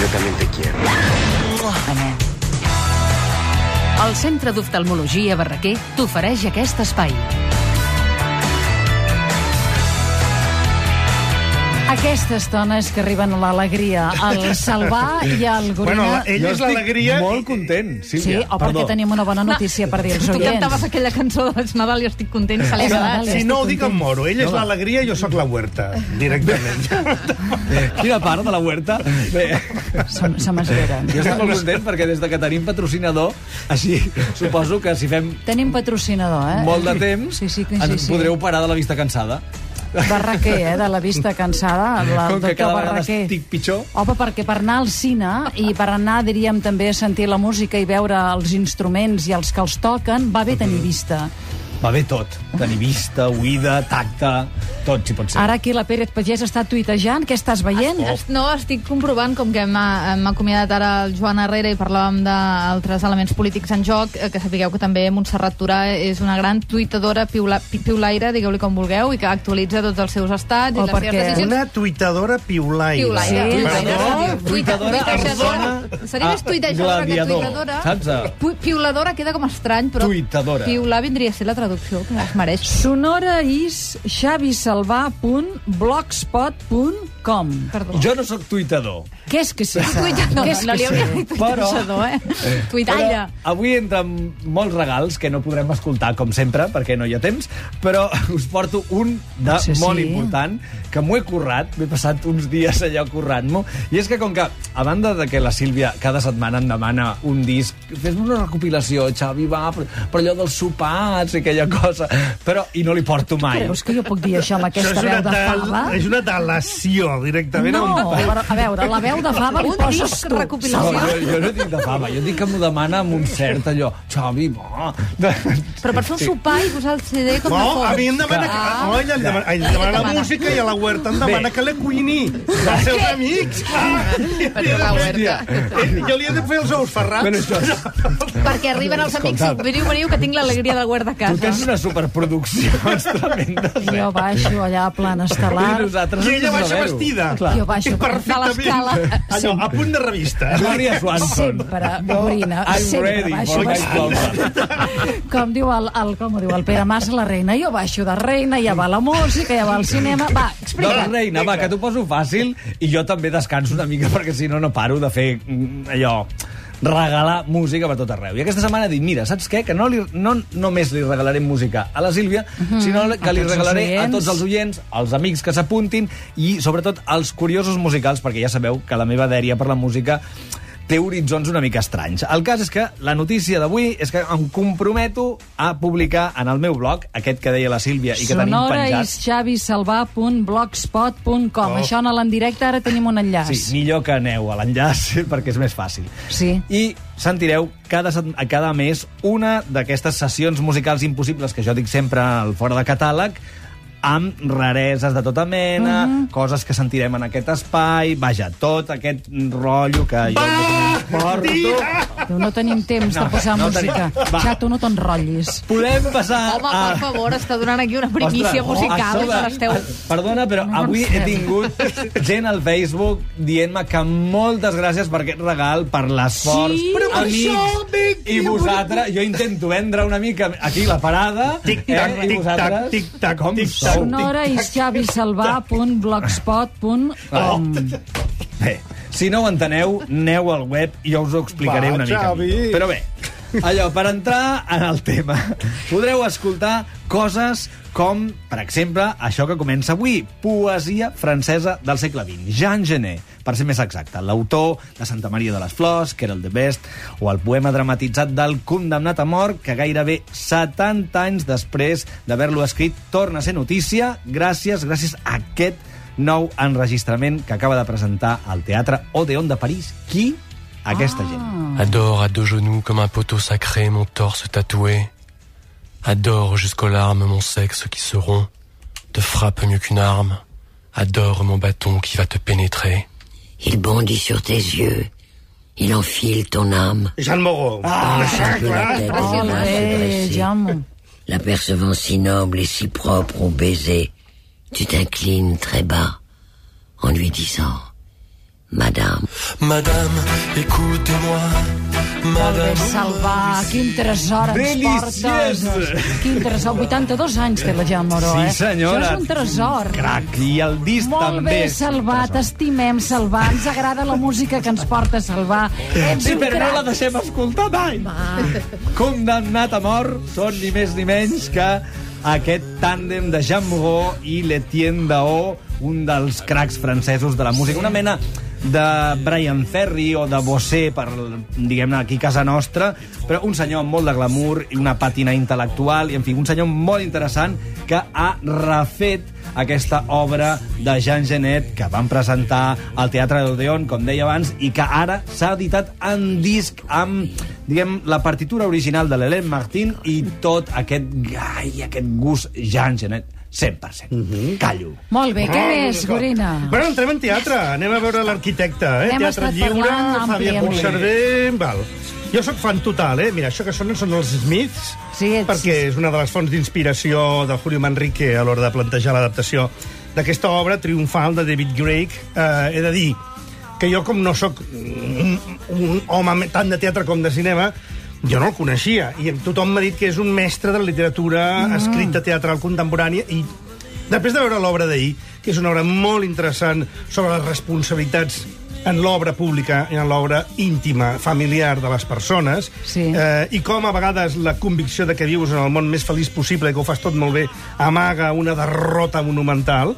Yo también te quiero. El Centre d'Oftalmologia Barraquer t'ofereix aquest espai. Aquestes dones que arriben a l'alegria, al Salvà i al Bueno, Gorina... ell és l'alegria... Molt content, Sí, Sílvia. o perquè tenim una bona notícia per dir als Tu cantaves oients. aquella cançó de Nadal i estic content, se li ha És agradat. Nadal. Si no ho dic em moro. Ell és l'alegria, jo sóc la huerta, directament. Quina part de la huerta? Bé, Se, se m'esveren. jo estic molt content perquè des de que tenim patrocinador, així suposo que si fem Tenim patrocinador, eh? molt de temps, sí, sí, sí, ens sí. podreu parar de la vista cansada. Barraquer, eh? De la vista cansada. La, Com que cada vegada Barraquer. estic pitjor. Home, perquè per anar al cine i per anar, diríem, també a sentir la música i veure els instruments i els que els toquen, va bé tenir vista. Va bé tot. Tenir vista, oïda, tacte, tot, si pot ser. Ara aquí la Pérez Pagès està tuitejant. Què estàs veient? Es- No, estic comprovant, com que hem, acomiadat ara el Joan Herrera i parlàvem d'altres elements polítics en joc, eh, que sapigueu que també Montserrat Turà és una gran tuitadora piula, pi- piulaire, digueu-li com vulgueu, i que actualitza tots els seus estats i Oh, les perquè- seves decisions. Una tuitadora piulaire. Piulaire. Sí. Perdó? Tuitadora, Tuitejadora. Seria més tuitejadora que tuitadora. saps? Piuladora queda com estrany, però... Tuitadora. Piular vindria a ser la traducció, que es mereix. Sonora is xavisalvà.blogspot.com Perdó. Jo no sóc tuitador. Què és que sé? Tuitador, Què és no que li hauria sé? dit Però- tuitejador, eh? Tuitalla. Però avui entren molts regals que no podrem escoltar, com sempre, perquè no hi ha temps, però us porto un de Sí, sí. molt important, que m'ho he currat, m'he passat uns dies allò currant-m'ho, i és que com que, a banda de que la Sílvia cada setmana em demana un disc, fes-me una recopilació, Xavi, va, però, però allò dels sopars i aquella cosa, però, i no li porto mai. Creus que jo puc dir això amb aquesta veu de fava? és una delació, directament. No, a un- però, a veure, la veu de fava li Un poses disc tu. recopilació. No, jo, jo no dic de fama, jo dic que m'ho demana amb un cert allò, Xavi, va... Però per fer un sopar i posar el CD com de No, fons. a mi em demana, que, Ah. no, ella em demana, ell em demana la música i a la huerta em demana que la cuini. Els seus amics, clar. Perquè la huerta. Jo li he de fer els ous ferrats. Bueno, això, Perquè arriben els amics, Escolta. veniu, veniu, que tinc l'alegria de tu tens casa. una superproducció tremenda. Jo baixo allà a plan I estel·lar. nosaltres I ella de baixa. Vestida. Clar. Jo baixo per de l'escala. Allò, a punt de revista. Gloria Swanson. Sempre, Gorina, I'm sempre ready baixo for. Com diu el, el, com ho diu el Pere Mas, la reina. Jo baixo de reina, ja va la música, ja va al cinema. Va, explica't. reina, va, que t'ho poso fàcil i jo també descanso una mica perquè si no, no paro de fer mm, allò regalar música per tot arreu. I aquesta setmana he dit, mira, saps què? Que no, li, no només li regalarem música a la Sílvia, sinó que li regalaré a tots els oients, als amics que s'apuntin i, sobretot, als curiosos musicals, perquè ja sabeu que la meva dèria per la música té horitzons una mica estranys. El cas és que la notícia d'avui és que em comprometo a publicar en el meu blog, aquest que deia la Sílvia i que tenim Sonora penjat... is xavisalvà.blogspot.com. Oh. Això en l'endirecte ara tenim un enllaç. Sí, millor que aneu a l'enllaç perquè és més fàcil. Sí. I sentireu cada, a cada mes una d'aquestes sessions musicals impossibles que jo dic sempre al fora de catàleg amb rareses de tota mena, Mhm. coses que sentirem en aquest espai, vaja, tot aquest rotllo que jo porto. Tu no tenim temps de No, posar no música. tenim. Va. Xato, no te'nrotllis. Podem passar Home, a... per favor, està donant aquí una primícia Ostres, musical. això de- que l'esteu... Perdona, però No avui he tingut gent al Facebook dient-me que moltes gràcies per aquest regal, per l'esforç, Sí? Però per amics, i vosaltres, jo intento vendre una mica aquí la parada, Tic-tac, eh, i tic-tac, vosaltres, tic-tac, com tic-tac. sou? Sonora is xavisalvà.blogspot.com. Bé, si no ho enteneu, aneu al web i jo us ho explicaré Va, una mica. Xavi. millor. Però bé, allò, per entrar en el tema, podreu escoltar coses com, per exemple, això que comença avui, poesia francesa del segle XX, Jean Genet, per ser més exacte, l'autor de Santa Maria de les Flors, que era el de Best, o el poema dramatitzat del condemnat a mort, que gairebé 70 anys després d'haver-lo escrit torna a ser notícia, gràcies, gràcies a aquest nou enregistrament que acaba de presentar al Teatre Odéon de París. Qui? Aquesta gent. Adore à dos genoux comme un poteau sacré mon torse tatoué. Adore jusqu'aux larmes mon sexe qui se rompt, te frappe mieux qu'une arme. Adore mon bâton qui va te pénétrer. Il bondit sur tes yeux. Il enfile ton âme. Jean Moreau. Charge la tête et dresser. Jaume. L'apercevant si noble et si propre au baiser, tu t'inclines très bas. en lui disant Madame, Madame, écoutez-moi. Molt bé, Madame. Salvar, quin tresor ens Deliciós. portes. Quin tresor, 82 anys té la Gemma Moró, Sí, eh? senyora. Això és un tresor. Crac, i el disc Molt també. bé, és Salvar, t'estimem, Salvar. Ens agrada la música que ens porta Salvar. Ets Sí, però no la crac. deixem escoltar mai. Condemnat a mort són ni més ni menys que aquest tàndem de Jean Moreau i l'Etienne Dao, un dels cracs francesos de la música, una mena de Brian Ferry o de Bossé, per, diguem-ne, aquí a casa nostra, però un senyor amb molt de glamour i una pàtina intel·lectual, i en fi, un senyor molt interessant que ha refet aquesta obra de Jean Genet que van presentar al Teatre d'Odeon, com deia abans, i que ara s'ha editat en disc amb, diguem, la partitura original de l'Hélène Martin i tot aquest gai, aquest gust Jean Genet, 100%. Mm -hmm. Callo. Molt bé, què més. Gorina? Bueno, entrem en teatre. Anem a veure l'arquitecte, eh? Hem Teatre Lliure, àmpliament. Puigcerver... Val. Jo sóc fan total, eh? Mira, això que sonen són els Smiths, Sí, ets- perquè és una de les fonts d'inspiració de Julio Manrique a l'hora de plantejar l'adaptació d'aquesta obra triomfal de David Drake. Eh, he de dir que jo, com no sóc un, un home tant de teatre com de cinema, jo no el coneixia, i tothom m'ha dit que és un mestre de la literatura mm. escrita teatral contemporània, i després de veure l'obra d'ahir, que és una obra molt interessant sobre les responsabilitats en l'obra pública i en l'obra íntima, familiar de les persones, Sí. eh, i com a vegades la convicció de que vius en el món més feliç possible i que ho fas tot molt bé amaga una derrota monumental,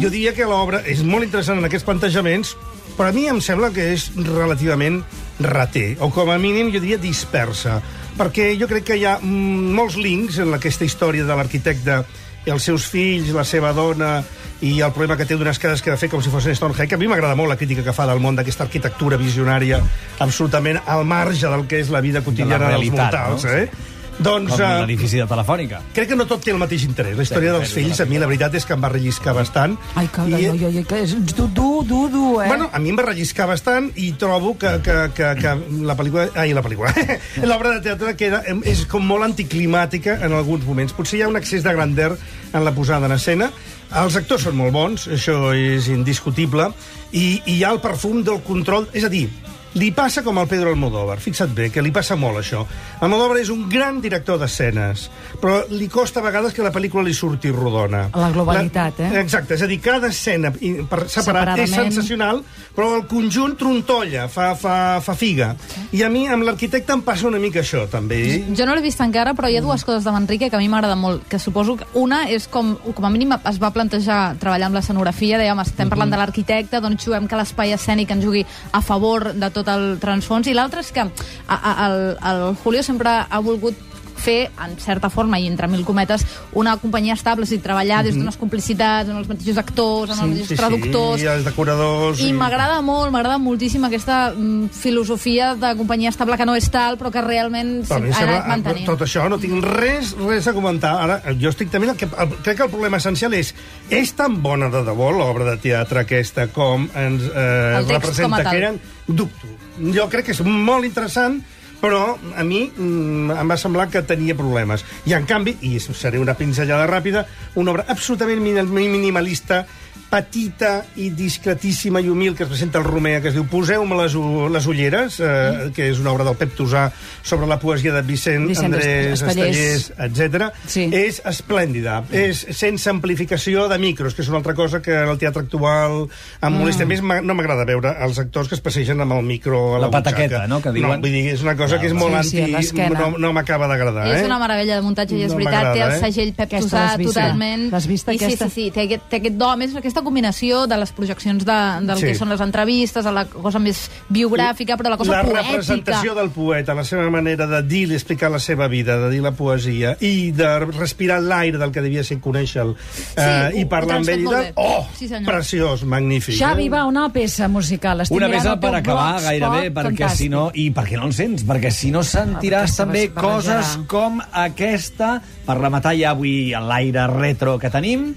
jo diria que l'obra és molt interessant en aquests plantejaments, però a mi em sembla que és relativament rater, o com a mínim jo diria dispersa, perquè jo crec que hi ha mm, molts links en aquesta història de l'arquitecte i els seus fills, la seva dona i el problema que té d'unes cases que ha de fer com si fossin Stonehenge. A mi m'agrada molt la crítica que fa del món d'aquesta arquitectura visionària absolutament al marge del que és la vida quotidiana dels realitat, mortals. no? Eh? Doncs, Com eh, l'edifici de Telefònica. crec que no tot té el mateix interès. La història dels fills, a mi la veritat és que em va relliscar bastant. Ai, que, I- ai, ai, que és dur, dur, dur, dur, eh? Bueno, a mi em va relliscar bastant i trobo que, que, que, que la pel·lícula... Ai, la pel·lícula. L'obra de teatre que era, és com molt anticlimàtica en alguns moments. Potser hi ha un excés de grandeur en la posada en escena. Els actors són molt bons, això és indiscutible, i, i hi ha el perfum del control... És a dir, li passa com al Pedro Almodóvar, fixa't bé, que li passa molt això. Almodóvar és un gran director d'escenes, però li costa a vegades que la pel·lícula li surti rodona. La globalitat, eh? Exacte, és a dir, cada escena per separat és sensacional, però el conjunt trontolla, fa, fa, fa figa. I a mi, amb l'arquitecte, em passa una mica això, també. Jo no l'he vist encara, però hi ha dues coses de Manrique que a mi m'agrada molt, que suposo que una és com, com a mínim es va plantejar treballar amb l'escenografia, dèiem, estem parlant de l'arquitecte, doncs juguem que l'espai escènic ens jugui a favor de tot el transfons, i l'altre és que a, a, el, el Julio sempre ha volgut fer, en certa forma, i entre mil cometes, una companyia estable, és a dir, treballar des d'unes complicitats, amb els mateixos actors, amb els mateixos traductors... Sí, i els decoradors... I m'agrada molt, m'agrada moltíssim aquesta mm, filosofia de companyia estable que no és tal, però que realment Però a mi em ha sembla, anat mantenint. tot això no tinc res, res a comentar. Ara, jo estic també... El que, el, crec que el problema essencial és és tan bona de debò l'obra de teatre aquesta com ens eh, representa que eren? Dubto. Jo crec que és molt interessant, però a mi mm, em va semblar que tenia problemes. I en canvi, i seré una pinzellada ràpida, una obra absolutament min- minimalista, petita i discretíssima i humil que es presenta al Romea, que es diu Poseu-me les, les ulleres, eh, que és una obra del Pep Tosà sobre la poesia de Vicent, Vicent Andrés Estellers. Estellers, etc. Sí. És esplèndida. És sense amplificació de micros, que és una altra cosa que en el teatre actual em molesta. A més, no m'agrada veure els actors que es passegen amb el micro a la, La pataqueta, butxaca. no?, que diuen. No, vull dir, és una cosa que és molt Sí, sí, anti... l'esquena. no no m'acaba d'agradar, eh? És una meravella de muntatge i és No veritat, té el eh? segell Pep Aquesta Tosà totalment. L'has vista, I sí, aquesta? sí, sí, té aquest, té aquest do, a més aquesta combinació de les projeccions de, del Sí. que són les entrevistes, de la cosa més biogràfica, però la cosa la poètica. representació del poeta, la seva manera de dir i explicar la seva vida, de dir la poesia, i de respirar l'aire del que devia ser conèixer-lo, eh, ho- i parlar amb ell. De... Oh, Sí, senyor. preciós, magnífic. Xavi, eh? va, una peça musical. Estic Una teu per acabar blogspot, gairebé, perquè fantàstic. si no... I perquè no el sents? Perquè si no sentiràs perquè també coses com aquesta, per rematar ja avui l'aire retro que tenim.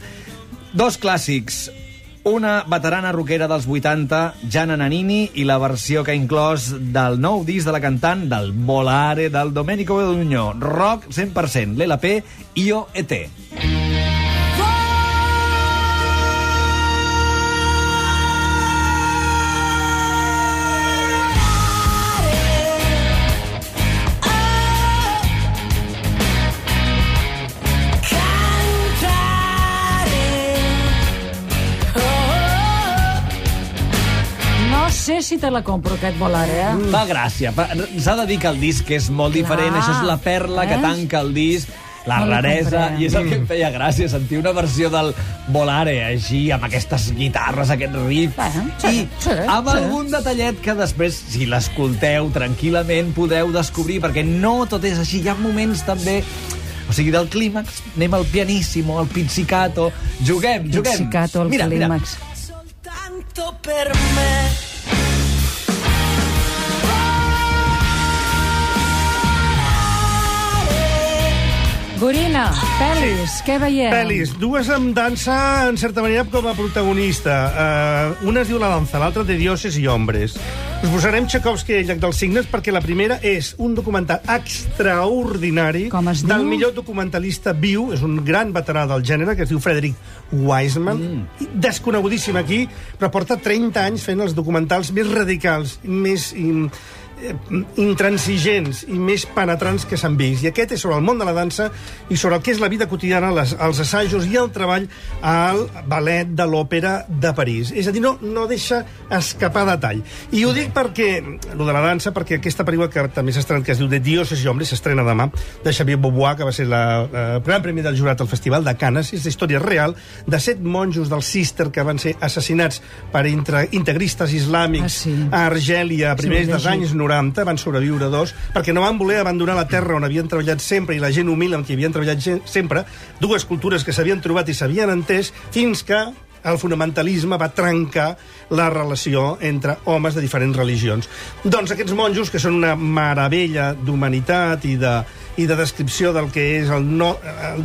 Dos clàssics. Una veterana rockera dels 80, Gianna Nannini, i la versió que ha inclòs del nou disc de la cantant del Volare del Domenico Bedugno. Rock 100%, l'LP Io si te la compro, aquest volar, eh? Fa gràcia. Pa- S'ha de dir que el disc és molt Clar. diferent. Això és la perla que Eh? tanca el disc la No raresa, i és el que em feia gràcia, sentir una versió del Volare així, amb aquestes guitarres, aquest riff, Bueno, sí, i sí, amb sí. algun detallet que després, si l'escolteu tranquil·lament, podeu descobrir, perquè no tot és així, hi ha moments també o sigui, del clímax, anem al pianissimo, al pizzicato, juguem, juguem. Pizzicato, el mira, mira. clímax. soltanto per me. Gorina, pel·lis, què veiem? Pel·lis, dues amb dansa, en certa manera, com a protagonista. Uh, una es diu La danza, l'altra de dioses i hombres. Us posarem Tchaikovsky i el llac dels signes perquè la primera és un documental extraordinari Com es del diu? millor documentalista viu, és un gran veterà del gènere, que es diu Frederick Wiseman, mm. desconegudíssim aquí, però porta 30 anys fent els documentals més radicals, més... In, intransigents i més penetrants que s'han vist. I aquest és sobre el món de la dansa i sobre el que és la vida quotidiana, les, els assajos i el treball al ballet de l'òpera de París. És a dir, no, no deixa escapar detall. I ho dic perquè, lo de la dansa, perquè aquesta pel·lícula que també s'ha estrenat, que es diu De Dioses i Hombres, s'estrena demà, de Xavier Beauvoir, que va ser la, eh, el gran premi del jurat al Festival de Canes. És la història real de set monjos del Cister que van ser assassinats per integristes islàmics Ah, sí. a Argèlia a Sí, primers he dels anys 90, van sobreviure dos, perquè no van voler abandonar la terra on havien treballat sempre i la gent humil amb qui havien treballat sempre, dues cultures que s'havien trobat i s'havien entès, fins que el fonamentalisme va trencar la relació entre homes de diferents religions. Doncs aquests monjos, que són una meravella d'humanitat i de, i de descripció del que és el no,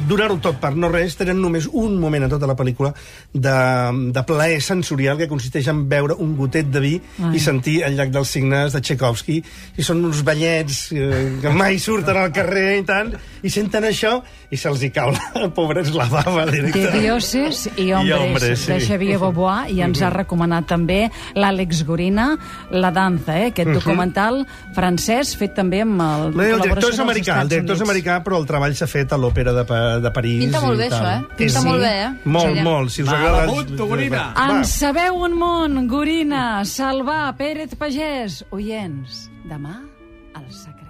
donar-ho tot per no res, tenen només un moment a tota la pel·lícula de, de plaer sensorial que consisteix en beure un gotet de vi Ai. i sentir el llac dels signes de Tchaikovsky i són uns ballets eh, que mai surten al carrer i tant i senten això i se'ls hi cau la pobres la bava De directa. Dioses i Hombres, hombres, de sí. Xavier Beauvoir, i ens ha recomanat també l'Àlex Gorina, La danza, eh? aquest documental francès fet també amb el... El director és americà, el director és americà, però el treball s'ha fet a l'òpera de, de París. Pinta molt bé, això, eh? Pinta És- molt bé, eh? Molt, Sí. molt. Si us Va, agrada... l'apunto, Gorina. Va. En sabeu un món, Gorina, Salvar, Pérez Pagès, oients, demà al secret.